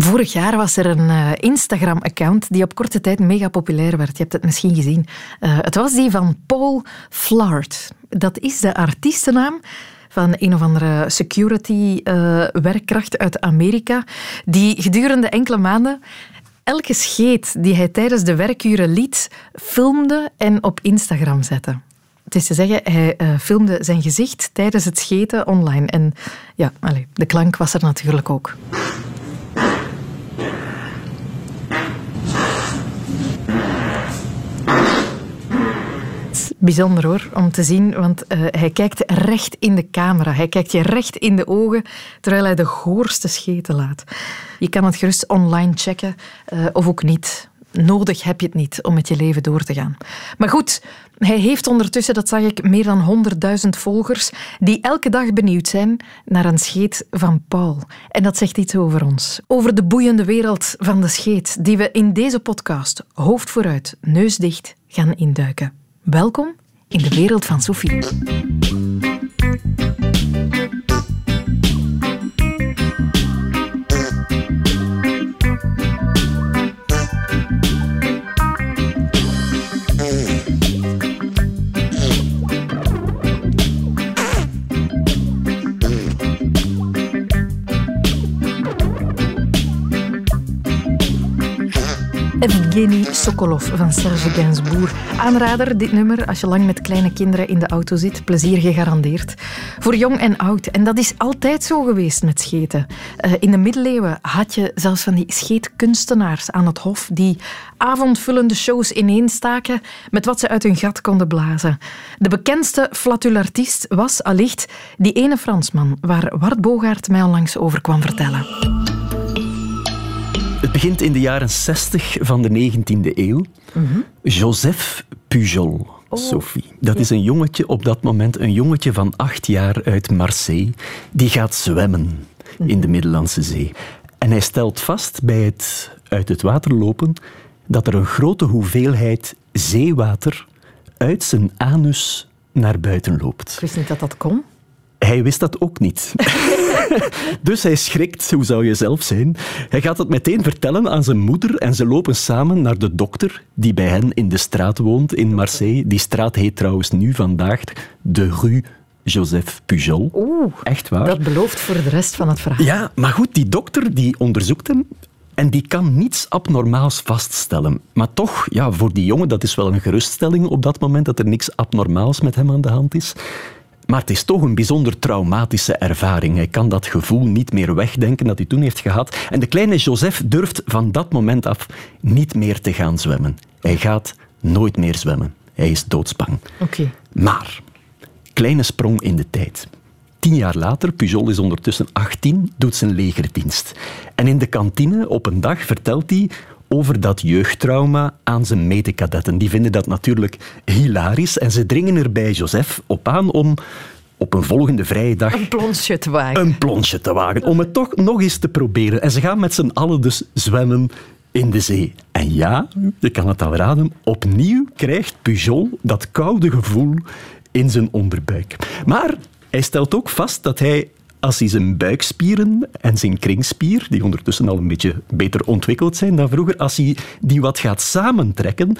Vorig jaar was er een uh, Instagram-account die op korte tijd mega populair werd. Je hebt het misschien gezien. Uh, het was die van Paul Flart. Dat is de artiestennaam van een of andere security-werkkracht uh, uit Amerika, die gedurende enkele maanden elke scheet die hij tijdens de werkuren liet, filmde en op Instagram zette. Het is te zeggen, hij uh, filmde zijn gezicht tijdens het scheten online. En ja, allez, de klank was er natuurlijk ook. Bijzonder hoor, om te zien, want uh, hij kijkt recht in de camera. Hij kijkt je recht in de ogen, terwijl hij de goorste scheten laat. Je kan het gerust online checken, uh, of ook niet. Nodig heb je het niet om met je leven door te gaan. Maar goed, hij heeft ondertussen, dat zag ik, meer dan 100.000 volgers die elke dag benieuwd zijn naar een scheet van Paul. En dat zegt iets over ons. Over de boeiende wereld van de scheet, die we in deze podcast hoofd vooruit, neus dicht gaan induiken. Welkom in de wereld van Sophie. Evgeny Sokolov van Serge Gainsbourg. Aanrader, dit nummer, als je lang met kleine kinderen in de auto zit. Plezier gegarandeerd. Voor jong en oud. En dat is altijd zo geweest met scheten. Uh, in de middeleeuwen had je zelfs van die scheetkunstenaars aan het hof die avondvullende shows ineenstaken met wat ze uit hun gat konden blazen. De bekendste flatulartist was allicht die ene Fransman waar Wart Bogaert mij onlangs over kwam vertellen. Het begint in de jaren 60 van de 19e eeuw. Joseph Pujol. Oh. Sophie. Dat is een jongetje op dat moment, een jongetje van acht jaar uit Marseille, die gaat zwemmen in de Middellandse Zee. En hij stelt vast bij het uit het water lopen dat er een grote hoeveelheid zeewater uit zijn anus naar buiten loopt. Ik wist niet dat dat kon. Hij wist dat ook niet. dus hij schrikt, hoe zou je zelf zijn? Hij gaat het meteen vertellen aan zijn moeder en ze lopen samen naar de dokter die bij hen in de straat woont in Marseille. Die straat heet trouwens nu vandaag de Rue Joseph Pujol. Oeh, echt waar. Dat belooft voor de rest van het verhaal. Ja, maar goed, die dokter die onderzoekt hem en die kan niets abnormaals vaststellen. Maar toch, ja, voor die jongen, dat is wel een geruststelling op dat moment dat er niks abnormaals met hem aan de hand is. Maar het is toch een bijzonder traumatische ervaring. Hij kan dat gevoel niet meer wegdenken dat hij toen heeft gehad. En de kleine Joseph durft van dat moment af niet meer te gaan zwemmen. Hij gaat nooit meer zwemmen. Hij is doodsbang. Okay. Maar, kleine sprong in de tijd. Tien jaar later, Pujol is ondertussen 18, doet zijn legerdienst. En in de kantine op een dag vertelt hij over dat jeugdtrauma aan zijn medekadetten. Die vinden dat natuurlijk hilarisch en ze dringen er bij Joseph op aan om op een volgende vrije dag... Een plonsje te wagen. Een plonsje te wagen, om het toch nog eens te proberen. En ze gaan met z'n allen dus zwemmen in de zee. En ja, je kan het al raden, opnieuw krijgt Pujol dat koude gevoel in zijn onderbuik. Maar hij stelt ook vast dat hij als hij zijn buikspieren en zijn kringspier, die ondertussen al een beetje beter ontwikkeld zijn dan vroeger, als hij die wat gaat samentrekken,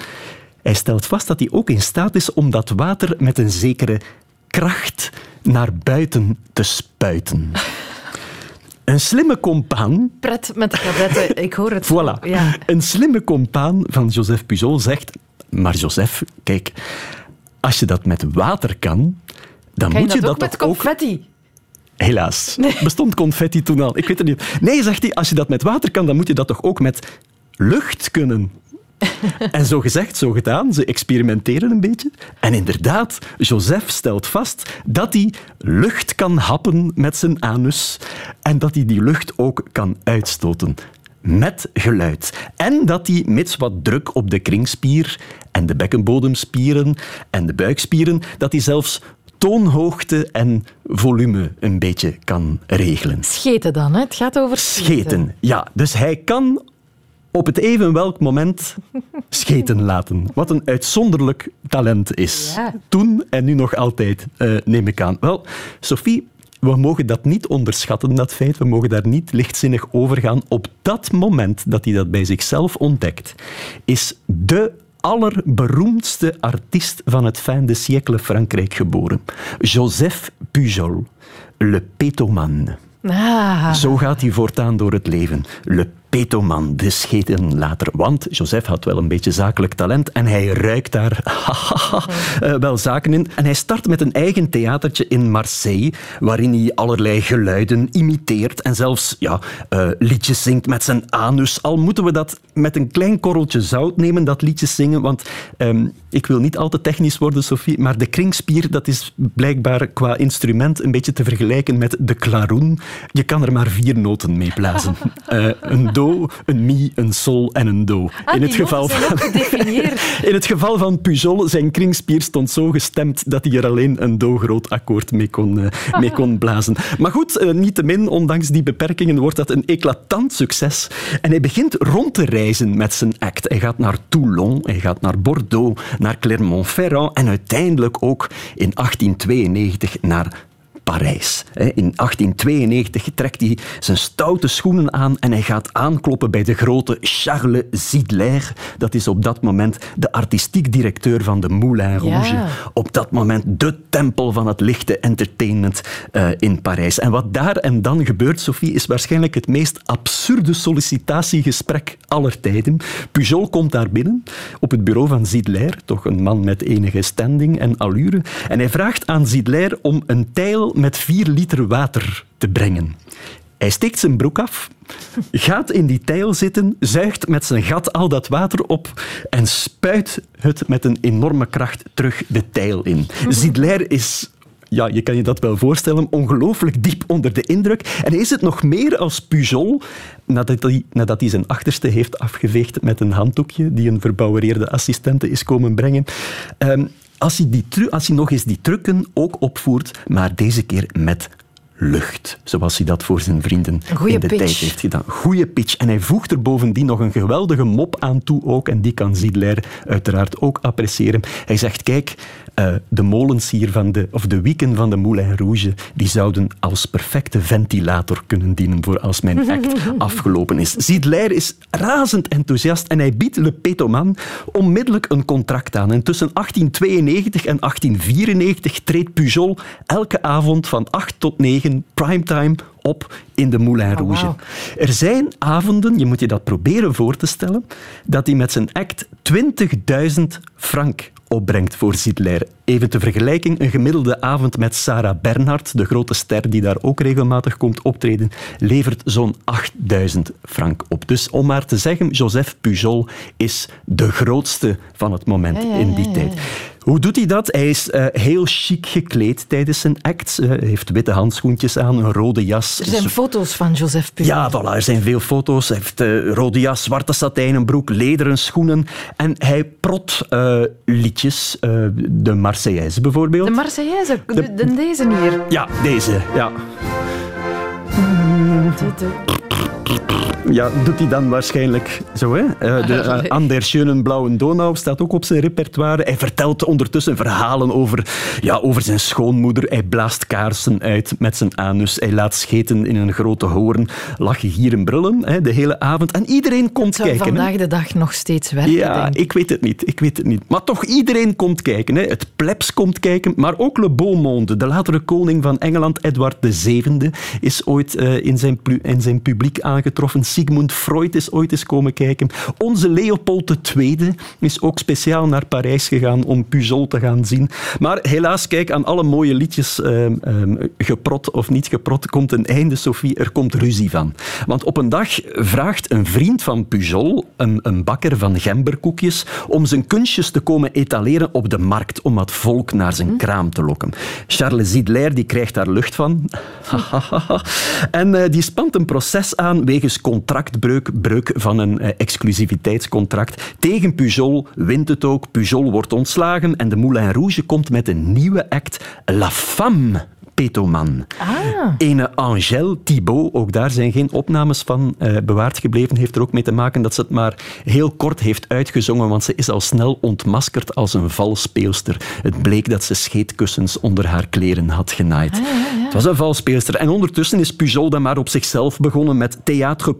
hij stelt vast dat hij ook in staat is om dat water met een zekere kracht naar buiten te spuiten. Een slimme compaan... Pret met de kadetten, ik hoor het. Voilà. Ja. Een slimme compaan van Joseph Pujol zegt... Maar Joseph, kijk, als je dat met water kan, dan moet je dat, ook met confetti? Helaas. Bestond confetti toen al? Ik weet het niet. Nee, zegt hij, als je dat met water kan, dan moet je dat toch ook met lucht kunnen? en zo gezegd, zo gedaan. Ze experimenteren een beetje. En inderdaad, Joseph stelt vast dat hij lucht kan happen met zijn anus en dat hij die lucht ook kan uitstoten met geluid. En dat hij, mits wat druk op de kringspier en de bekkenbodemspieren en de buikspieren, dat hij zelfs toonhoogte en volume een beetje kan regelen. Scheten dan, hè? het gaat over scheten. Scheten, ja. Dus hij kan op het even welk moment scheten laten. Wat een uitzonderlijk talent is. Toen en nu nog altijd, uh, neem ik aan. Wel, Sophie, we mogen dat niet onderschatten, dat feit. We mogen daar niet lichtzinnig over gaan. Op dat moment dat hij dat bij zichzelf ontdekt, is de allerberoemdste artiest van het fin de siècle Frankrijk geboren. Joseph Pujol, le pétoman. Ah. Zo gaat hij voortaan door het leven. Le Petoman, de scheten later. Want Joseph had wel een beetje zakelijk talent en hij ruikt daar uh, wel zaken in. En hij start met een eigen theatertje in Marseille, waarin hij allerlei geluiden imiteert en zelfs ja, uh, liedjes zingt met zijn anus. Al moeten we dat met een klein korreltje zout nemen, dat liedjes zingen, want um, ik wil niet al te technisch worden, Sophie, maar de kringspier, dat is blijkbaar qua instrument een beetje te vergelijken met de klaroen. Je kan er maar vier noten mee blazen. Uh, een do, een mi, een sol en een do. Ah, in, het geval van, in het geval van Pujol, zijn kringspier stond zo gestemd dat hij er alleen een do-groot akkoord mee kon, uh, mee kon blazen. Maar goed, uh, niettemin, ondanks die beperkingen, wordt dat een eclatant succes. En hij begint rond te reizen met zijn act. Hij gaat naar Toulon, hij gaat naar Bordeaux, naar Clermont-Ferrand en uiteindelijk ook in 1892 naar Parijs. In 1892 trekt hij zijn stoute schoenen aan en hij gaat aankloppen bij de grote Charles Zidler. Dat is op dat moment de artistiek directeur van de Moulin Rouge. Ja. Op dat moment de tempel van het lichte entertainment uh, in Parijs. En wat daar en dan gebeurt, Sophie, is waarschijnlijk het meest absurde sollicitatiegesprek aller tijden. Pujol komt daar binnen op het bureau van Zidler, toch een man met enige standing en allure. En hij vraagt aan Zidler om een tijl met vier liter water te brengen. Hij steekt zijn broek af, gaat in die tijl zitten, zuigt met zijn gat al dat water op en spuit het met een enorme kracht terug de tijl in. Zidler is ja, je kan je dat wel voorstellen, ongelooflijk diep onder de indruk. En is het nog meer als Pujol, nadat hij, nadat hij zijn achterste heeft afgeveegd met een handdoekje die een verbouwereerde assistente is komen brengen. Um, als hij, die als hij nog eens die trucken ook opvoert, maar deze keer met lucht, zoals hij dat voor zijn vrienden Goeie in de pitch. tijd heeft gedaan. Goeie pitch. En hij voegt er bovendien nog een geweldige mop aan toe ook, en die kan Zidler uiteraard ook appreciëren. Hij zegt, kijk, uh, de molens hier van de, of de wieken van de Moulin Rouge, die zouden als perfecte ventilator kunnen dienen voor als mijn act afgelopen is. Zidler is razend enthousiast en hij biedt Le Petoman onmiddellijk een contract aan. En tussen 1892 en 1894 treedt Pujol elke avond van 8 tot 9 primetime op in de Moulin Rouge. Oh, wow. Er zijn avonden, je moet je dat proberen voor te stellen, dat hij met zijn act 20.000 frank opbrengt voor Zidler. Even ter vergelijking, een gemiddelde avond met Sarah Bernhardt, de grote ster die daar ook regelmatig komt optreden, levert zo'n 8000 frank op. Dus om maar te zeggen, Joseph Pujol is de grootste van het moment ja, ja, in die tijd. Hoe doet hij dat? Hij is uh, heel chic gekleed tijdens zijn act. Uh, hij heeft witte handschoentjes aan, een rode jas. Er zijn foto's van Joseph Pujol. Ja, voilà, er zijn veel foto's. Hij heeft uh, rode jas, zwarte satijnen broek, lederen schoenen. En hij prot liedjes. de Marseillaise bijvoorbeeld. De Marseillaise, de, de, de deze hier. Ja, deze, ja. Ja, doet hij dan waarschijnlijk zo, hè? Uh, de uh, An der schönen blauwen Donau staat ook op zijn repertoire. Hij vertelt ondertussen verhalen over, ja, over zijn schoonmoeder. Hij blaast kaarsen uit met zijn anus. Hij laat scheten in een grote hoorn. Lachen hier en brullen hè, de hele avond. En iedereen komt Zou kijken. vandaag hè? de dag nog steeds werken, Ja, denk ik weet het niet. Ik weet het niet. Maar toch, iedereen komt kijken. Hè. Het plebs komt kijken, maar ook Le Beau Monde, de latere koning van Engeland, Edward VII, is ooit uh, in, zijn in zijn publiek aangetroffen. Sigmund Freud is ooit eens komen kijken. Onze Leopold II is ook speciaal naar Parijs gegaan om Pujol te gaan zien. Maar helaas, kijk, aan alle mooie liedjes, um, um, geprot of niet geprot, komt een einde, Sophie. Er komt ruzie van. Want op een dag vraagt een vriend van Pujol, een, een bakker van gemberkoekjes, om zijn kunstjes te komen etaleren op de markt, om wat volk naar zijn kraam te lokken. Charles Zidler die krijgt daar lucht van. en uh, die spant een proces aan wegens contractbreuk, breuk van een uh, exclusiviteitscontract. Tegen Pujol wint het ook. Pujol wordt ontslagen en de Moulin Rouge komt met een nieuwe act, La Femme. Petoman. Ah. Ene Angèle Thibault, ook daar zijn geen opnames van uh, bewaard gebleven, heeft er ook mee te maken dat ze het maar heel kort heeft uitgezongen, want ze is al snel ontmaskerd als een valspeelster. Het bleek dat ze scheetkussens onder haar kleren had genaaid. Ah, ja, ja. Was een valspeelster. En ondertussen is Pujol dan maar op zichzelf begonnen met Théâtre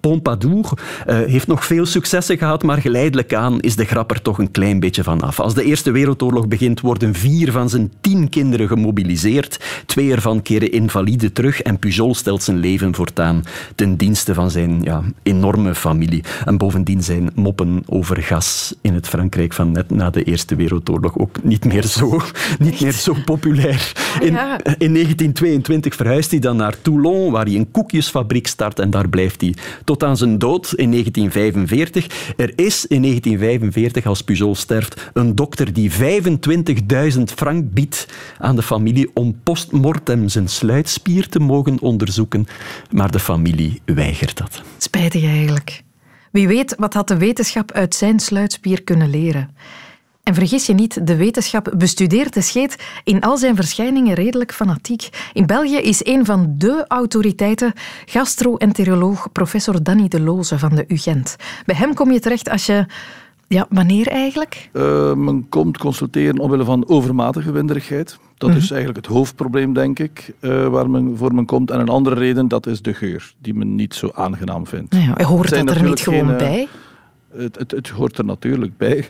Pompadour. Uh, heeft nog veel successen gehad, maar geleidelijk aan is de grap er toch een klein beetje van af. Als de Eerste Wereldoorlog begint, worden vier van zijn tien kinderen gemobiliseerd. Twee ervan keren invalide terug en Pujol stelt zijn leven voortaan ten dienste van zijn ja, enorme familie. En bovendien zijn moppen over gas in het Frankrijk van net na de Eerste Wereldoorlog ook niet meer zo, niet meer zo populair. In, in 1922 verhuist hij dan naar Toulon, waar hij een koekjesfabriek start en daar blijft hij tot aan zijn dood in 1945. Er is in 1945, als Pujol sterft, een dokter die 25.000 frank biedt aan de familie om postmortem zijn sluitspier te mogen onderzoeken, maar de familie weigert dat. Spijtig eigenlijk. Wie weet wat had de wetenschap uit zijn sluitspier kunnen leren. En vergis je niet, de wetenschap bestudeert de scheet in al zijn verschijningen redelijk fanatiek. In België is een van de autoriteiten gastro-enteroloog professor Danny de Loze van de UGent. Bij hem kom je terecht als je ja, wanneer eigenlijk? Uh, men komt consulteren omwille van overmatige winderigheid. Dat is mhm. eigenlijk het hoofdprobleem, denk ik, uh, waar men voor men komt. En een andere reden, dat is de geur, die men niet zo aangenaam vindt. Ja, hoort dat er niet gewoon eh, bij? Het, het, het, hoort er natuurlijk bij.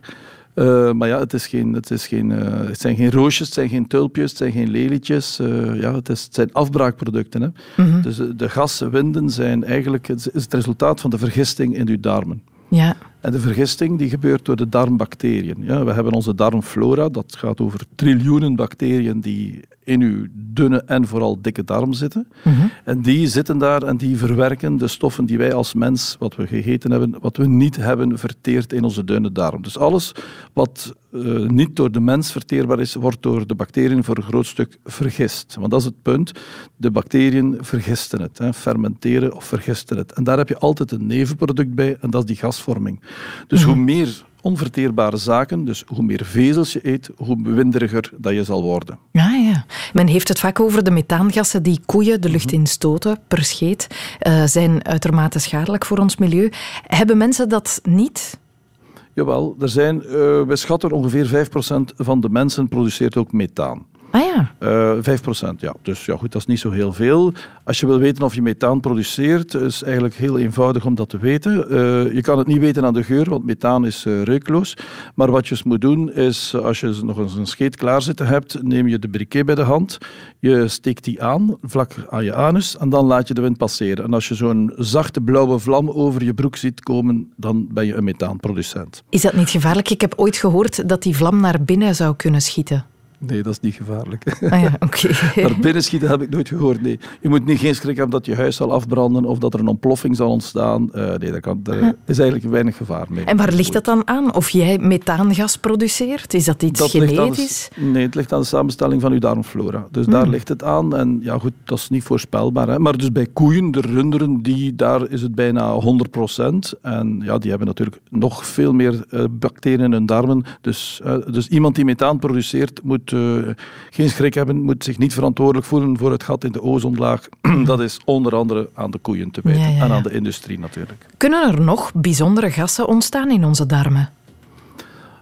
Uh, maar ja, het, is geen, het, is geen, uh, het zijn geen roosjes, het zijn geen tulpjes, het zijn geen lelietjes. Uh, ja, het, is, het zijn afbraakproducten. Hè. Mm -hmm. Dus de gaswinden zijn eigenlijk het, is het resultaat van de vergisting in uw darmen. Ja. En de vergisting die gebeurt door de darmbacteriën. Ja, we hebben onze darmflora, dat gaat over triljoenen bacteriën die in uw dunne en vooral dikke darm zitten. Mhm. En die zitten daar en die verwerken de stoffen die wij als mens, wat we gegeten hebben, wat we niet hebben verteerd in onze dunne darm. Dus alles wat uh, niet door de mens verteerbaar is, wordt door de bacteriën voor een groot stuk vergist. Want dat is het punt. De bacteriën vergisten het, hè, fermenteren of vergisten het. En daar heb je altijd een nevenproduct bij en dat is die gasvorming. Dus hoe mhm. meer onverteerbare zaken, dus hoe meer vezels je eet, hoe winderiger dat je zal worden. Ja, ja. Men heeft het vaak over de methaangassen die koeien de lucht mhm. in stoten per scheet. Uh, zijn uitermate schadelijk voor ons milieu. Hebben mensen dat niet? Jawel, er zijn, uh, we schatten ongeveer 5% van de mensen produceert ook methaan. Ah ja. Uh, eh, 5%, ja. Dus ja, goed, dat is niet zo heel veel. Als je wil weten of je methaan produceert, is eigenlijk heel eenvoudig om dat te weten. Uh, je kan het niet weten aan de geur, want methaan is uh, reukloos. Maar wat je eens moet doen, is als je nog eens een scheet klaarzitten hebt, neem je de briquet bij de hand, je steekt die aan, vlak aan je anus, en dan laat je de wind passeren. En als je zo'n zachte blauwe vlam over je broek ziet komen, dan ben je een methaanproducent. Is dat niet gevaarlijk? Ik heb ooit gehoord dat die vlam naar binnen zou kunnen schieten. Nee, dat is niet gevaarlijk. Ah ja, oké. maar binnenschieten heb ik nooit gehoord, nee. Je moet niet geen schrik hebben dat je huis zal afbranden of dat er een ontploffing zal ontstaan. Uh, nee, daar, kan, daar is eigenlijk weinig gevaar mee. En waar ligt dat dan aan? Of jij methaangas produceert? Is dat iets genetisch? nee, het ligt aan de samenstelling van je darmflora. Dus daar hmm. ligt het aan. En ja, goed, dat is niet voorspelbaar. Hè. Maar dus bij koeien, de runderen, die, daar is het bijna 100%. En ja, die hebben natuurlijk nog veel meer uh, bacteriën in hun darmen. Dus, dus iemand die methaan produceert, moet uh, geen schrik hebben, moet zich niet verantwoordelijk voelen voor het gat in de ozonlaag. dat is onder andere aan de koeien te wijten en aan de industrie natuurlijk. Kunnen er nog bijzondere gassen ontstaan in onze darmen?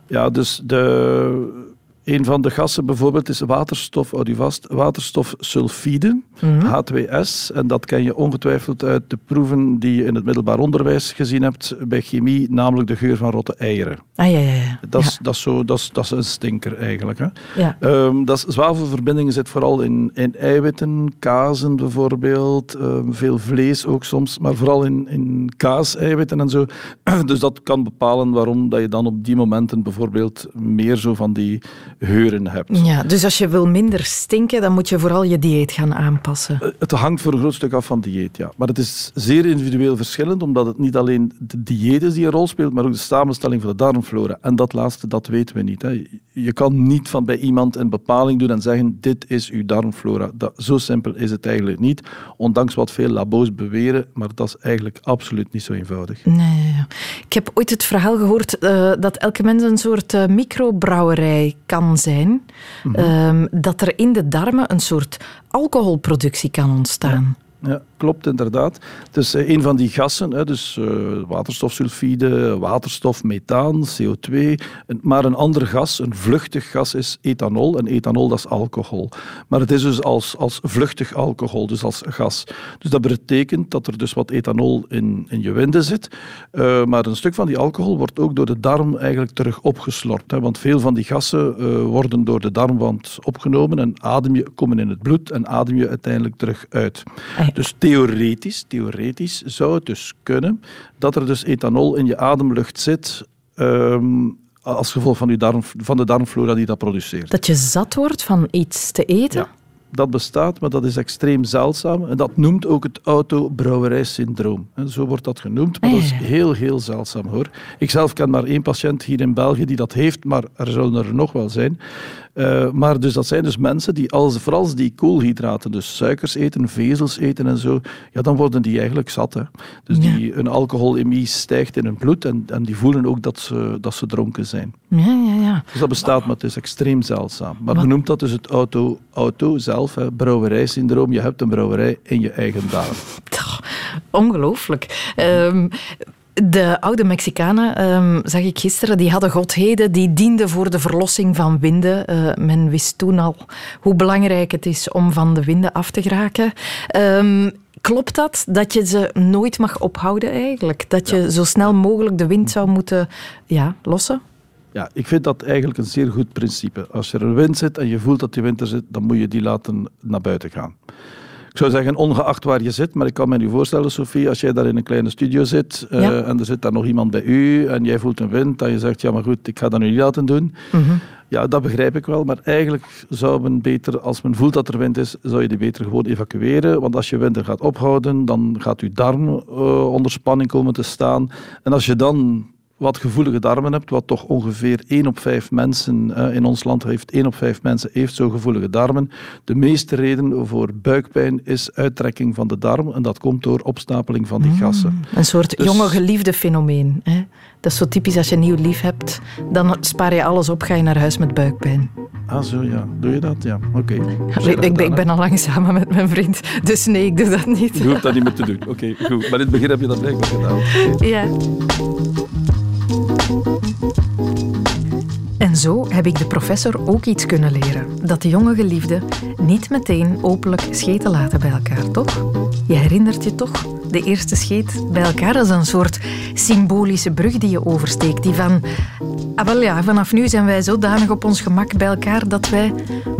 Ja, dus de een van de gassen bijvoorbeeld is waterstof, houd vast, waterstofsulfide, H2S. En dat ken je ongetwijfeld uit de proeven die je in het middelbaar onderwijs gezien hebt bij chemie, namelijk de geur van rotte eieren. Ah, ja, ja, ja. Dat, is, dat, is zo, dat, is, dat is een stinker eigenlijk. Hè. Ja. Um, dat is, zwavelverbindingen zit vooral in, in eiwitten, kazen bijvoorbeeld, um, veel vlees ook soms, maar vooral in, in kaaseiwitten en zo. dus dat kan bepalen waarom dat je dan op die momenten bijvoorbeeld meer zo van die heuren hebt. Ja, dus als je wil minder stinken, dan moet je vooral je dieet gaan aanpassen. Eh, het hangt voor een groot stuk af van dieet, ja. Maar het is zeer individueel verschillend, omdat het niet alleen de dieet is die een rol speelt, maar ook de samenstelling van de darmflora. En dat laatste, dat weten we niet. Hè. Je kan niet van bij iemand een bepaling doen en zeggen, dit is uw darmflora. Dat, zo simpel is het eigenlijk niet, ondanks wat veel labo's beweren, maar dat is eigenlijk absoluut niet zo eenvoudig. Nee, ik heb ooit het verhaal gehoord uh, dat elke mens een soort uh, microbrouwerij kan zijn mhm. ehm, dat er in de darmen een soort alcoholproductie kan ontstaan. Ja. Klopt inderdaad. Het is een van die gassen, dus waterstofsulfide, waterstof, methaan, CO2. Maar een ander gas, een vluchtig gas, is ethanol. En ethanol, dat is alcohol. Maar het is dus als, als vluchtig alcohol, dus als gas. Dus dat betekent dat er dus wat ethanol in, in je winden zit. Uh, maar een stuk van die alcohol wordt ook door de darm eigenlijk terug opgeslorpt. Hè, want veel van die gassen uh, worden door de darmwand opgenomen en adem je, komen in het bloed en adem je uiteindelijk terug uit. Ah dus theoretisch, theoretisch zou het dus kunnen dat er dus ethanol in je ademlucht zit um, als gevolg van, darm, van de darmflora die dat produceert. Dat je zat wordt van iets te eten? Ja dat bestaat, maar dat is extreem zeldzaam. En dat noemt ook het autobrouwerijsyndroom. Zo wordt dat genoemd, maar dat is heel, heel zeldzaam hoor. Ik zelf ken maar één patiënt hier in België die dat heeft, maar er zullen er nog wel zijn. Uh, maar dus dat zijn dus mensen die, als, vooral als die koolhydraten, dus suikers eten, vezels eten en zo, ja, dan worden die eigenlijk zat. Hè. Dus die, hun alcoholemie stijgt in hun bloed en, en die voelen ook dat ze, dat ze dronken zijn. Ja, ja, ja. Dus dat bestaat, maar het is extreem zeldzaam. Maar men noemt dat dus het auto, auto zelf, hè, brouwerijsyndroom. Je hebt een brouwerij in je eigen darm. Ongelooflijk. Um, de oude Mexicanen, um, zag ik gisteren, die hadden godheden die dienden voor de verlossing van winden. Uh, men wist toen al hoe belangrijk het is om van de winden af te geraken. Um, klopt dat, dat je ze nooit mag ophouden eigenlijk? Dat je zo snel mogelijk de wind zou moeten ja, lossen? Ja, ik vind dat eigenlijk een zeer goed principe. Als er een wind zit en je voelt dat die wind er zit, dan moet je die laten naar buiten gaan. Ik zou zeggen, ongeacht waar je zit, maar ik kan me nu voorstellen, Sophie, als jij daar in een kleine studio zit uh, en er zit daar nog iemand bij u en jij voelt een wind en je zegt, ja maar goed, ik ga dat nu niet laten doen. Mhm. Ja, dat begrijp ik wel, maar eigenlijk zou men beter, als men voelt dat er wind is, zou je die beter gewoon evacueren. Want als je wind er gaat ophouden, dan gaat je darm uh, onder spanning komen te staan. En als je dan wat gevoelige darmen hebt, wat toch ongeveer 1 op 5 mensen uh, in ons land heeft, 1 op 5 mensen heeft zo gevoelige darmen. De meeste reden voor buikpijn is uittrekking van de darm en dat komt door opstapeling van die mm, gassen. een soort dus, jonge geliefde fenomeen. Hè? Dat is zo typisch als je nieuw lief hebt, dan spaar je alles op, ga je naar huis met buikpijn. Ah zo, ja. Doe je dat? Ja, oké. Okay. Ik, ben, ik ben al lang samen met mijn vriend, dus nee, ik doe dat niet. Je hoeft dat niet meer te doen. Oké, goed. Maar in het begin heb je dat blijkbaar gedaan. Ja. Zo heb ik de professor ook iets kunnen leren. Dat de jonge geliefden niet meteen openlijk scheten laten bij elkaar, toch? Je herinnert je toch? De eerste scheet bij elkaar als een soort symbolische brug die je oversteekt. Die van, ah wel ja, vanaf nu zijn wij zodanig op ons gemak bij elkaar dat wij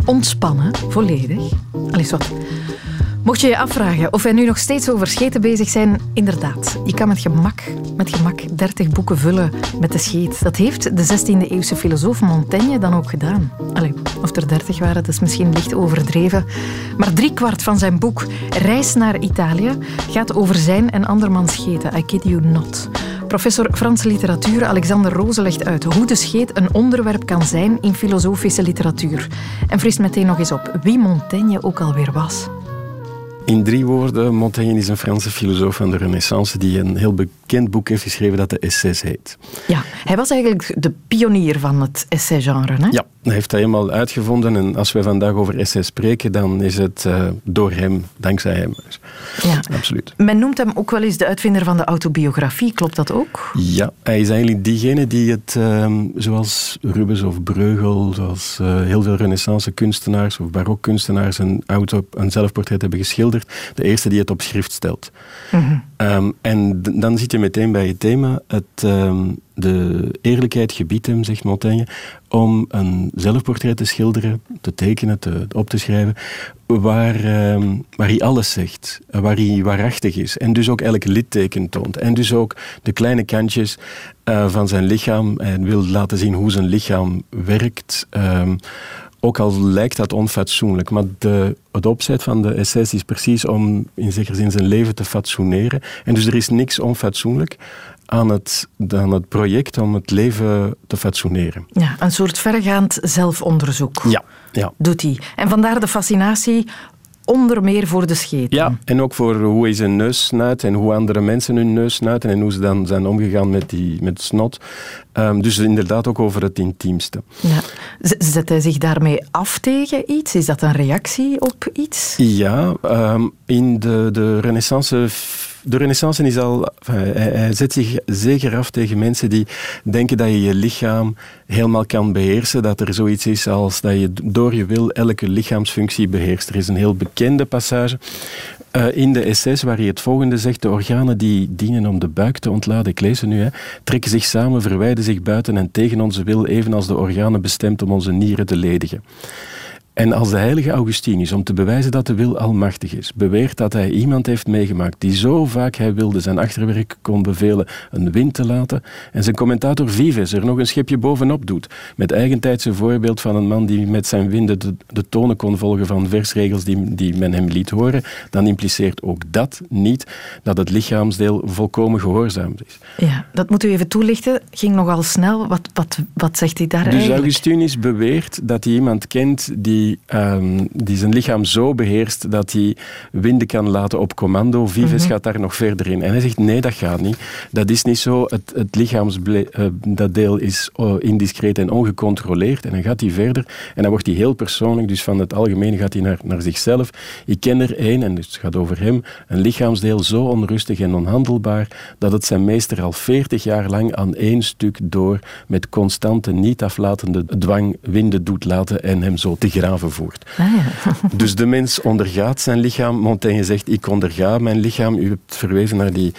ontspannen, volledig. Al is wat. Mocht je je afvragen of wij nu nog steeds over scheten bezig zijn, inderdaad. Je kan met gemak, met gemak 30 boeken vullen met de scheet. Dat heeft de 16e-eeuwse filosoof Montaigne dan ook gedaan. Allee, of er 30 waren, dat is misschien licht overdreven. Maar driekwart van zijn boek Reis naar Italië gaat over zijn en andermans scheten. I kid you not. Professor Franse literatuur Alexander Roze legt uit hoe de scheet een onderwerp kan zijn in filosofische literatuur. En frist meteen nog eens op wie Montaigne ook alweer was. In drie woorden, Montaigne is een Franse filosoof van de Renaissance die een heel bekend boek heeft geschreven dat de Essays heet. Ja, hij was eigenlijk de pionier van het essay-genre. Hè? Ja, hij heeft dat helemaal uitgevonden en als wij vandaag over essays spreken, dan is het uh, door hem, dankzij hem. Ja. Absoluut. Men noemt hem ook wel eens de uitvinder van de autobiografie, klopt dat ook? Ja, hij is eigenlijk diegene die het, uh, zoals Rubens of Breugel, zoals uh, heel veel renaissance kunstenaars of barokkunstenaars een, auto, een zelfportret hebben geschilderd, de eerste die het op schrift stelt. Mhm. Ehm, en dan zit je meteen bij het thema. Het, ehm, de eerlijkheid gebiedt hem, zegt Montaigne, om een zelfportret te schilderen, te tekenen, te, op te schrijven, waar, ehm, waar hij alles zegt, waar hij waarachtig is. En dus ook elk litteken toont. En dus ook de kleine kantjes uh, van zijn lichaam. En wil laten zien hoe zijn lichaam werkt. Ook al lijkt dat onfatsoenlijk, maar de, het opzet van de essays is precies om in zekere zin zijn leven te fatsoeneren. En dus er is niks onfatsoenlijk aan het, aan het project om het leven te fatsoeneren. Ja, een soort vergaand zelfonderzoek. Ja, ja. Doet hij. En vandaar de fascinatie onder meer voor de scheet. Ja, en ook voor hoe is een neus snuit en hoe andere mensen hun neus snuiten en hoe ze dan zijn omgegaan met, die, met snot. Um, dus inderdaad ook over het intiemste. Ja. Zet hij zich daarmee af tegen iets? Is dat een reactie op iets? Ja, um, in de, de renaissance de renaissance is al... hij, zet zich zeker af tegen mensen die denken dat je je lichaam helemaal kan beheersen. Dat er zoiets is als dat je door je wil elke lichaamsfunctie beheerst. Er is een heel bekende passage uh, in de essays waar hij het volgende zegt. De organen die dienen om de buik te ontladen, ik lees ze nu, hè, trekken zich samen, verwijden zich buiten en tegen onze wil, evenals de organen bestemd om onze nieren te ledigen. En als de heilige Augustinus, om te bewijzen dat de wil almachtig is, beweert dat hij iemand heeft meegemaakt die zo vaak hij wilde zijn achterwerk kon bevelen een wind te laten, en zijn commentator Vives er nog een schepje bovenop doet, met eigentijdse voorbeeld van een man die met zijn winden de, de tonen kon volgen van versregels die, die men hem liet horen, dan impliceert ook dat niet dat het lichaamsdeel volkomen gehoorzaamd is. Ja, dat moet u even toelichten. Ging nogal snel. Wat, wat, wat zegt hij daar dus eigenlijk? Dus Augustinus beweert dat hij iemand kent die die, ehm, die zijn lichaam zo beheerst dat hij winden kan laten op commando. Vives mhm. gaat daar nog verder in. En hij zegt, nee, dat gaat niet. Dat is niet zo. Het, het lichaamsdeel uh, deel is uh, indiscreet en ongecontroleerd. En dan gaat hij verder. En dan wordt hij heel persoonlijk. Dus van het algemeen gaat hij naar, naar zichzelf. Ik ken er één, en dus het gaat over hem, een lichaamsdeel zo onrustig en onhandelbaar dat het zijn meester al veertig jaar lang aan één stuk door met constante, niet aflatende dwang winden doet laten en hem zo te graven voert. Ah, ja. dus de mens ondergaat zijn lichaam. Montaigne zegt, ik onderga mijn lichaam. U hebt verwezen naar die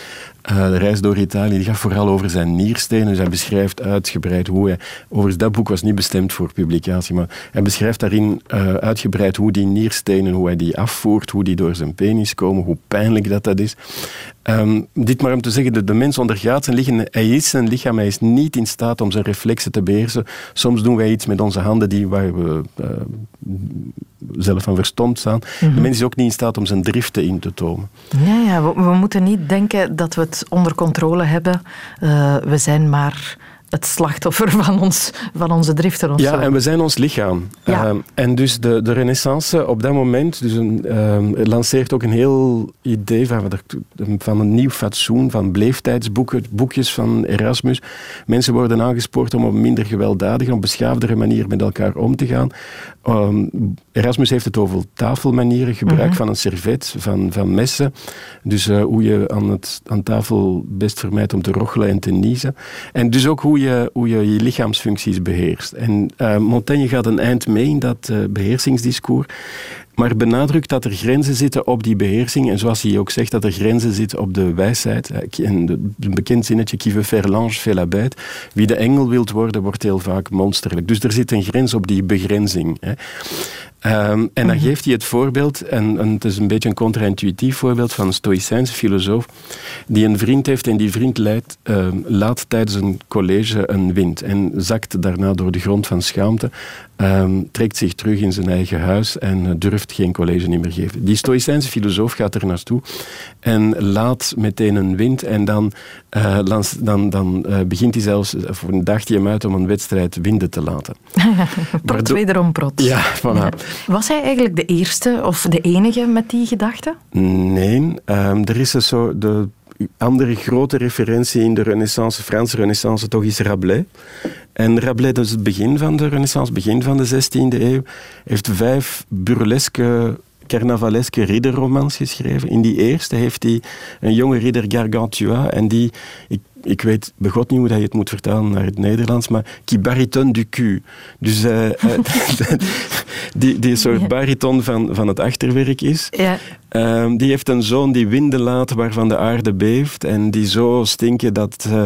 uh, de reis door Italië die gaat vooral over zijn nierstenen. Dus hij beschrijft uitgebreid hoe hij... Overigens, dat boek was niet bestemd voor publicatie, maar hij beschrijft daarin uh, uitgebreid hoe die nierstenen, hoe hij die afvoert, hoe die door zijn penis komen, hoe pijnlijk dat dat is. Um, dit maar om te zeggen, de, de mens ondergaat zijn lichaam. Hij is zijn lichaam, hij is niet in staat om zijn reflexen te beheersen. Soms doen wij iets met onze handen die, waar we uh, zelf van verstomd staan. De mhm. mens is ook niet in staat om zijn driften in te tomen. Ja, ja we, we moeten niet denken dat we het onder controle hebben. Uh, we zijn maar het slachtoffer van, ons, van onze driften. Of ja, en we zijn ons lichaam. Ja. Uh, en dus de, de renaissance op dat moment dus een, uh, lanceert ook een heel idee van, van een nieuw fatsoen, van bleeftijdsboeken, boekjes van Erasmus. Mensen worden aangespoord om op een minder gewelddadige, op beschaafdere manier met elkaar om te gaan. Um, Erasmus heeft het over tafelmanieren, gebruik -hmm. van een servet, van, van messen. Dus uh, hoe je aan, het, aan tafel best vermijdt om te rochelen en te niezen. En dus ook hoe hoe je, je, lichaamsfuncties beheerst. En uh, Montaigne gaat een eind mee in dat uh, beheersingsdiscours maar benadrukt dat er grenzen zitten op die beheersing. En zoals hij ook zegt, dat er grenzen zitten op de wijsheid. Een bekend zinnetje, qui veut faire l'ange fait la bête. Wie de engel wilt worden, wordt heel vaak monsterlijk. Dus er zit een grens op die begrenzing. Hè. Um, en dan mhm. geeft hij het voorbeeld, en, en, het is een beetje een contra-intuïtief voorbeeld van een stoïcijnse filosoof, die een vriend heeft en die vriend leidt, uh, laat tijdens een college een wind en zakt daarna door de grond van schaamte, um, trekt zich terug in zijn eigen huis en uh, durft geen college meer geven. Die stoïcijnse filosoof gaat er naartoe en laat meteen een wind en dan, uh, dan, dan uh, begint hij zelfs, voor een dagje hem uit om een wedstrijd winden te laten. prot wederom prot. Ja, voilà. Was hij eigenlijk de eerste of de enige met die gedachte? Nee, um, er is soort... De andere grote referentie in de renaissance, Franse renaissance, toch is Rabelais. En Rabelais, dat is het begin van de renaissance, begin van de 16e eeuw, heeft vijf burleske carnavaleske ridderromans geschreven. In die eerste heeft hij een jonge ridder Gargantua en die, ik weet begot niet hoe je het moet vertalen naar het Nederlands, maar qui bariton du cul. Dus uh, die, die een soort bariton van, van het achterwerk is. Ja. Uh, die heeft een zoon die winden laat waarvan de aarde beeft en die zo stinken dat... Uh,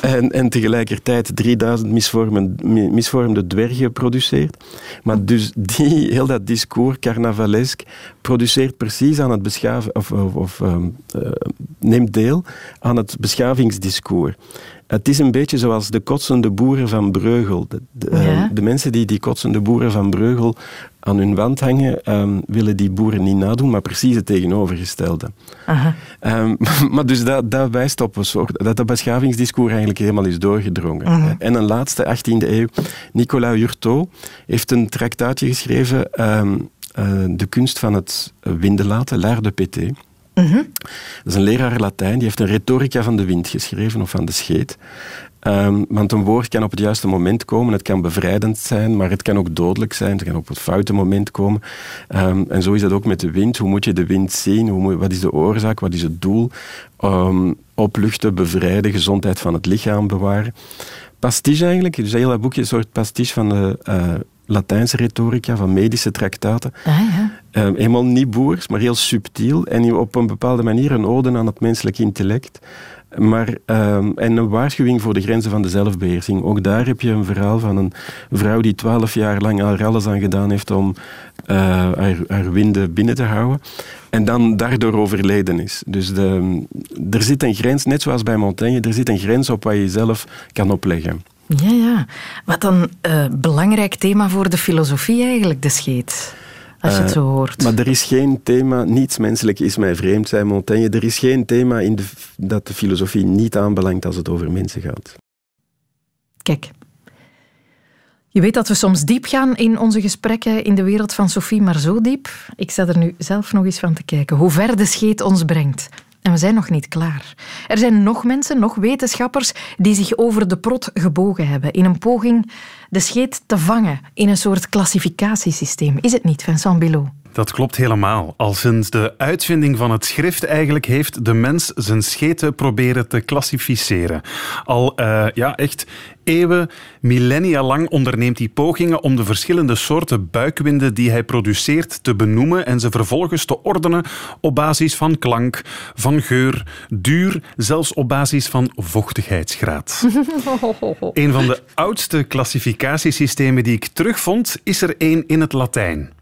en, en tegelijkertijd 3000 misvormende, misvormde dwergen produceert. Maar dus die, heel dat discours carnavalesk produceert precies aan het beschaven... Of, of, of um, neemt deel aan het beschavingsdiscours discours. Het is een beetje zoals de kotsende boeren van Breugel. De, de, Ja. de mensen die die kotsende boeren van Breugel aan hun wand hangen, ehm, willen die boeren niet nadoen, maar precies het tegenovergestelde. Aha. Ehm, maar dus dat, dat wijst op een soort... Dat dat beschavingsdiscours eigenlijk helemaal is doorgedrongen. En een laatste, 18e eeuw, Nicolas Hurtaud heeft een traktaatje geschreven, ehm, eh, De kunst van het winden laten, l'art de Dat is een leraar Latijn, die heeft een retorica van de wind geschreven, of van de scheet. Ehm, want een woord kan op het juiste moment komen, het kan bevrijdend zijn, maar het kan ook dodelijk zijn, het kan op het foute moment komen. Ehm, en zo is dat ook met de wind. Hoe moet je de wind zien? Wat is de oorzaak? Wat is het doel? Ehm, opluchten, bevrijden, gezondheid van het lichaam bewaren. Pastiche eigenlijk, dus heel dat boekje een soort pastiche van de eh, Latijnse retorica, van medische traktaten. Ah, ja. Eh, helemaal niet boers, maar heel subtiel. En op een bepaalde manier een ode aan het menselijk intellect. Maar, ehm, en een waarschuwing voor de grenzen van de zelfbeheersing. Ook daar heb je een verhaal van een vrouw die twaalf jaar lang er alles aan gedaan heeft om eh, haar, haar winden binnen te houden. En dan daardoor overleden is. Dus de, er zit een grens, net zoals bij Montaigne, er zit een grens op wat je zelf kan opleggen. Ja, ja. Wat een eh, belangrijk thema voor de filosofie eigenlijk, de scheet. Als je het Eh, zo hoort. Maar er is geen thema, niets menselijk is mij vreemd, zei Montaigne. Er is geen thema in de, dat de filosofie niet aanbelangt als het over mensen gaat. Kijk. Je weet dat we soms diep gaan in onze gesprekken in de wereld van Sophie, maar zo diep. Ik sta er nu zelf nog eens van te kijken. Hoe ver de scheet ons brengt. En we zijn nog niet klaar. Er zijn nog mensen, nog wetenschappers, die zich over de prot gebogen hebben in een poging de scheet te vangen in een soort klassificatiesysteem. Is het niet, Vincent Bilot? Dat klopt helemaal. Al sinds de uitvinding van het schrift eigenlijk heeft de mens zijn scheten proberen te klassificeren. Al eh, ja, echt eeuwen, millennia lang onderneemt hij pogingen om de verschillende soorten buikwinden die hij produceert te benoemen en ze vervolgens te ordenen op basis van klank, van geur, duur, zelfs op basis van vochtigheidsgraad. Een van de oudste klassificatiesystemen die ik terugvond, is er één in het Latijn.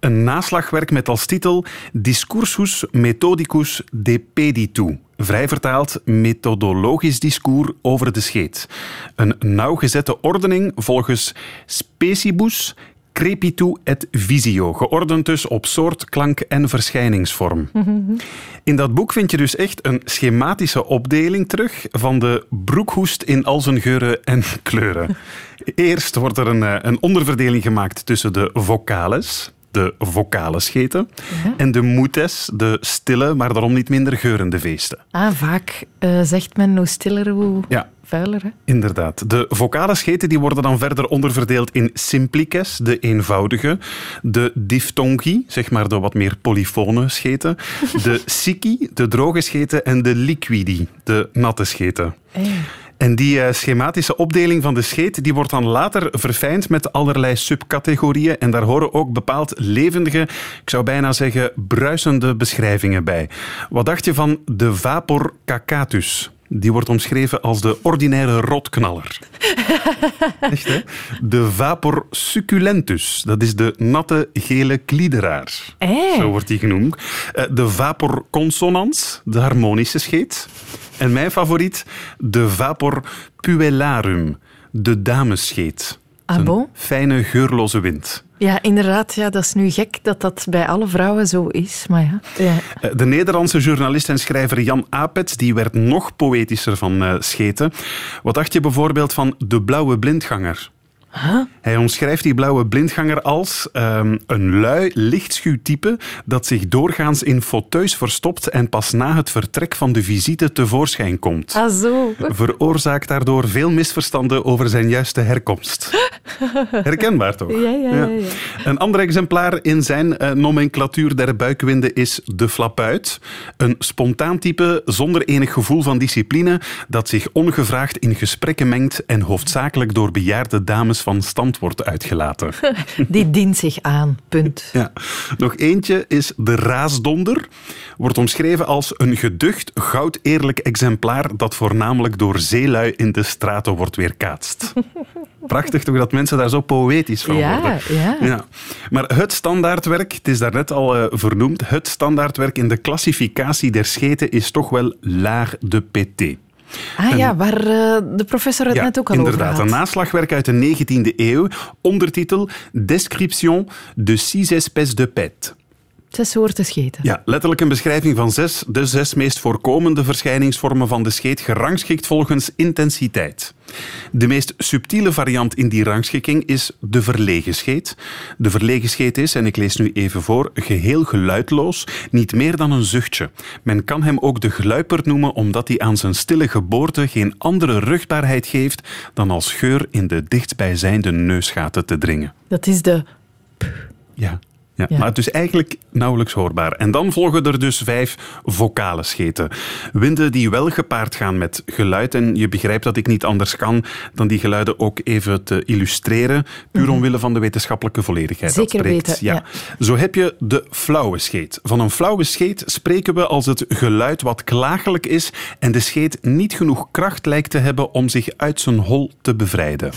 Een naslagwerk met als titel Discursus Methodicus de Peditu. Vrij vertaald methodologisch discours over de scheet. Een nauwgezette ordening volgens Specibus Crepitu et Visio, geordend dus op soort, klank en verschijningsvorm. In dat boek vind je dus echt een schematische opdeling terug van de broekhoest in al zijn geuren en kleuren. Eerst wordt er een, eh, een onderverdeling gemaakt tussen de vocales, de vocale scheten, en de mutes, de stille, maar daarom niet minder geurende feesten. Ah, vaak eh, zegt men hoe stiller, hoe Ja, vuiler. Hè? Inderdaad. De vocale scheten die worden dan verder onderverdeeld in simplices, de eenvoudige, de diftongi, zeg maar de wat meer polyfone scheten, de siki, de droge scheten en de liquidi, de natte scheten. En die eh, schematische opdeling van de scheet die wordt dan later verfijnd met allerlei subcategorieën en daar horen ook bepaald levendige, ik zou bijna zeggen bruisende beschrijvingen bij. Wat dacht je van de vapor cacatus? Die wordt omschreven als de ordinaire rotknaller. Echt, hè? De vapor succulentus. Dat is de natte gele kliederaar. Eh. Zo wordt die genoemd. Eh, De vapor consonans, de harmonische scheet. En mijn favoriet, de vapor puellarum, de damesscheet. Ah, Een bon? fijne, geurloze wind. Ja, inderdaad. Ja, dat is nu gek dat dat bij alle vrouwen zo is. Maar ja. ja. Eh, De Nederlandse journalist en schrijver Jan Apets die werd nog poëtischer van eh, scheten. Wat dacht je bijvoorbeeld van de blauwe blindganger? Hij omschrijft die blauwe blindganger als ehm, een lui, lichtschuw type dat zich doorgaans in fauteuils verstopt en pas na het vertrek van de visite tevoorschijn komt. Ah, zo. Veroorzaakt daardoor veel misverstanden over zijn juiste herkomst. Herkenbaar toch? Ja, ja, ja, ja. Een ander exemplaar in zijn eh, nomenclatuur der buikwinden is de flapuit. Een spontaan type zonder enig gevoel van discipline dat zich ongevraagd in gesprekken mengt en hoofdzakelijk door bejaarde dames van stand wordt uitgelaten. Die dient zich aan. Punt. Ja. Nog eentje is de raasdonder. Wordt omschreven als een geducht, goud eerlijk exemplaar dat voornamelijk door zeelui in de straten wordt weerkaatst. Prachtig toch dat mensen daar zo poëtisch van Ja, worden. ja. Ja. Maar het standaardwerk, het is daarnet al eh, vernoemd, het standaardwerk in de klassificatie der scheten is toch wel l'art de pété. Ah ja, waar uh, de professor het ja, net ook al inderdaad, over had. een naslagwerk uit de 19e eeuw. Ondertitel Description de six espèces de pet. Zes soorten scheten. Ja, letterlijk een beschrijving van zes, de zes meest voorkomende verschijningsvormen van de scheet, gerangschikt volgens intensiteit. De meest subtiele variant in die rangschikking is de verlegen scheet. De verlegen scheet is, en ik lees nu even voor, geheel geluidloos, niet meer dan een zuchtje. Men kan hem ook de gluiper noemen omdat hij aan zijn stille geboorte geen andere ruchtbaarheid geeft dan als geur in de dichtstbijzijnde neusgaten te dringen. Dat is de... Ja. Ja, Maar het is eigenlijk nauwelijks hoorbaar. En dan volgen er dus vijf vocale scheten. Winden die wel gepaard gaan met geluid. En je begrijpt dat ik niet anders kan dan die geluiden ook even te illustreren. Puur Mhm. omwille van de wetenschappelijke volledigheid. Zeker dat spreekt. weten, Ja. ja. Zo heb je de flauwe scheet. Van een flauwe scheet spreken we als het geluid wat klagelijk is en de scheet niet genoeg kracht lijkt te hebben om zich uit zijn hol te bevrijden.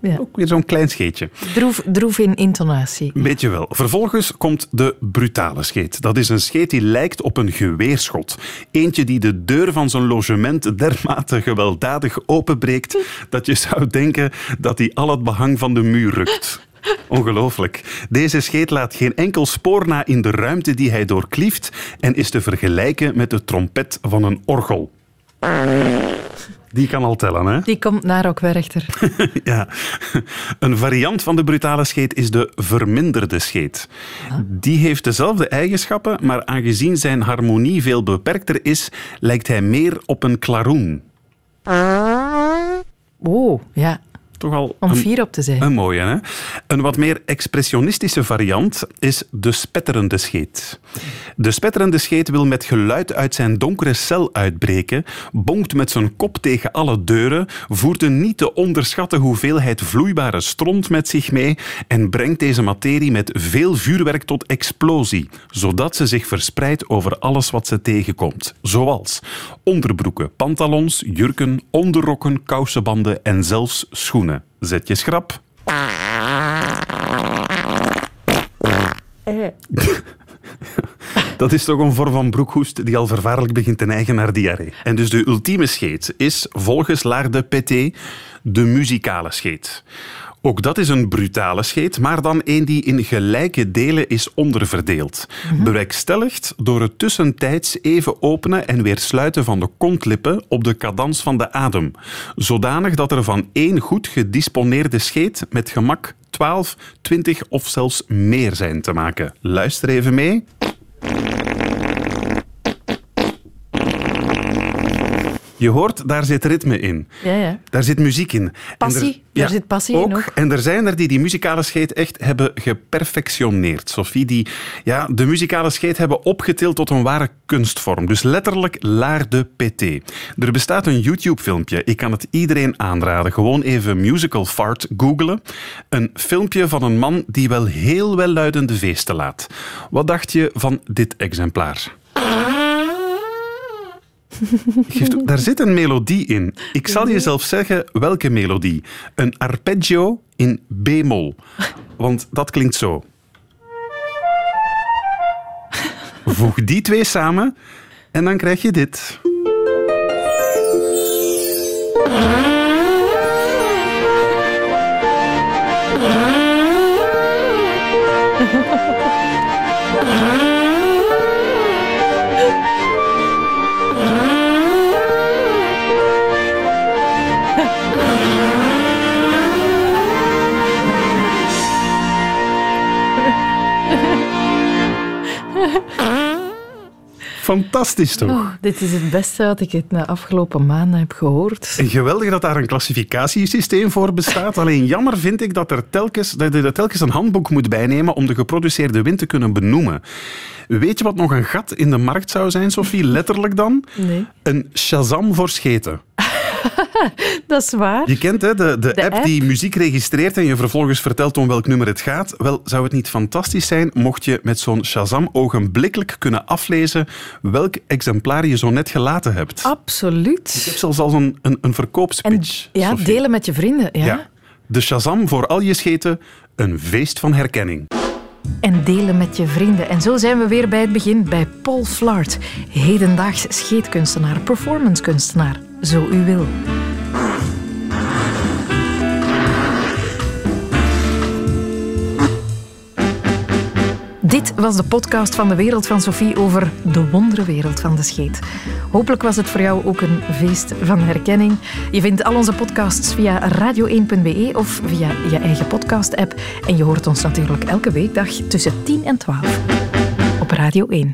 Ja. Ook weer zo'n klein scheetje. Droef, droef in intonatie. Weet je wel. Vervolgens komt de brutale scheet. Dat is een scheet die lijkt op een geweerschot. Eentje die de deur van zijn logement dermate gewelddadig openbreekt dat je zou denken dat hij al het behang van de muur rukt. Ongelooflijk. Deze scheet laat geen enkel spoor na in de ruimte die hij doorklieft en is te vergelijken met de trompet van een orgel. Die kan al tellen, hè? Die komt naar ook Werchter. Ja. Een variant van de brutale scheet is de verminderde scheet. Die heeft dezelfde eigenschappen, maar aangezien zijn harmonie veel beperkter is, lijkt hij meer op een klaroen. Oh, ja. Toch al Om fier op te zijn. een mooie, hè? Een wat meer expressionistische variant is de spetterende scheet. De spetterende scheet wil met geluid uit zijn donkere cel uitbreken, bonkt met zijn kop tegen alle deuren, voert een niet te onderschatten hoeveelheid vloeibare stront met zich mee en brengt deze materie met veel vuurwerk tot explosie, zodat ze zich verspreidt over alles wat ze tegenkomt. Zoals onderbroeken, pantalons, jurken, onderrokken, kousenbanden en zelfs schoenen. Zet je schrap. Dat is toch een vorm van broekhoest die al vervaarlijk begint te neigen naar diarree. En dus de ultieme scheet is volgens Laar de Pété de muzikale scheet. Ook dat is een brutale scheet, maar dan een die in gelijke delen is onderverdeeld. Bewerkstelligd door het tussentijds even openen en weer sluiten van de kontlippen op de cadans van de adem. Zodanig dat er van één goed gedisponeerde scheet met gemak 12, 20 of zelfs meer zijn te maken. Luister even mee. Je hoort, daar zit ritme in. Ja, ja. Daar zit muziek in. Passie, daar zit passie in ook. En er zijn er die die muzikale scheet echt hebben geperfectioneerd. Sophie, die ja, de muzikale scheet hebben opgetild tot een ware kunstvorm. Dus letterlijk l'art de pété. Er bestaat een YouTube-filmpje. Ik kan het iedereen aanraden. Gewoon even musical fart googlen. Een filmpje van een man die wel heel welluidende feesten laat. Wat dacht je van dit exemplaar? Geeft- daar zit een melodie in. Ik zal je zelf zeggen welke melodie. Een arpeggio in b-mol. Want dat klinkt zo. Voeg die twee samen en dan krijg je dit. Fantastisch toch? Oh, dit is het beste wat ik het de afgelopen maanden heb gehoord. En geweldig dat daar een klassificatiesysteem voor bestaat. Alleen jammer vind ik dat, er telkens, dat je er telkens een handboek moet bijnemen om de geproduceerde wind te kunnen benoemen. Weet je wat nog een gat in de markt zou zijn, Sophie? Letterlijk dan? Nee. Een Shazam voor scheten. Dat is waar. Je kent hè, de, de, De app, app? die muziek registreert en je vervolgens vertelt om welk nummer het gaat. Wel, zou het niet fantastisch zijn mocht je met zo'n Shazam ogenblikkelijk kunnen aflezen welk exemplaar je zo net gelaten hebt. Ik Absoluut. heb zelfs al een, een, een En verkoopspeech. ja, Sophie. delen met je vrienden. Ja. Ja. De Shazam voor al je scheten, een feest van herkenning. en delen met je vrienden. En zo zijn we weer bij het begin, bij Paul Flart, hedendaags scheetkunstenaar, performancekunstenaar, zo u wil. Dit was de podcast van de Wereld van Sophie over de wonderenwereld van de scheet. Hopelijk was het voor jou ook een feest van herkenning. Je vindt al onze podcasts via radio1.be of via je eigen podcast-app. En je hoort ons natuurlijk elke weekdag tussen 10 en 12 op Radio 1.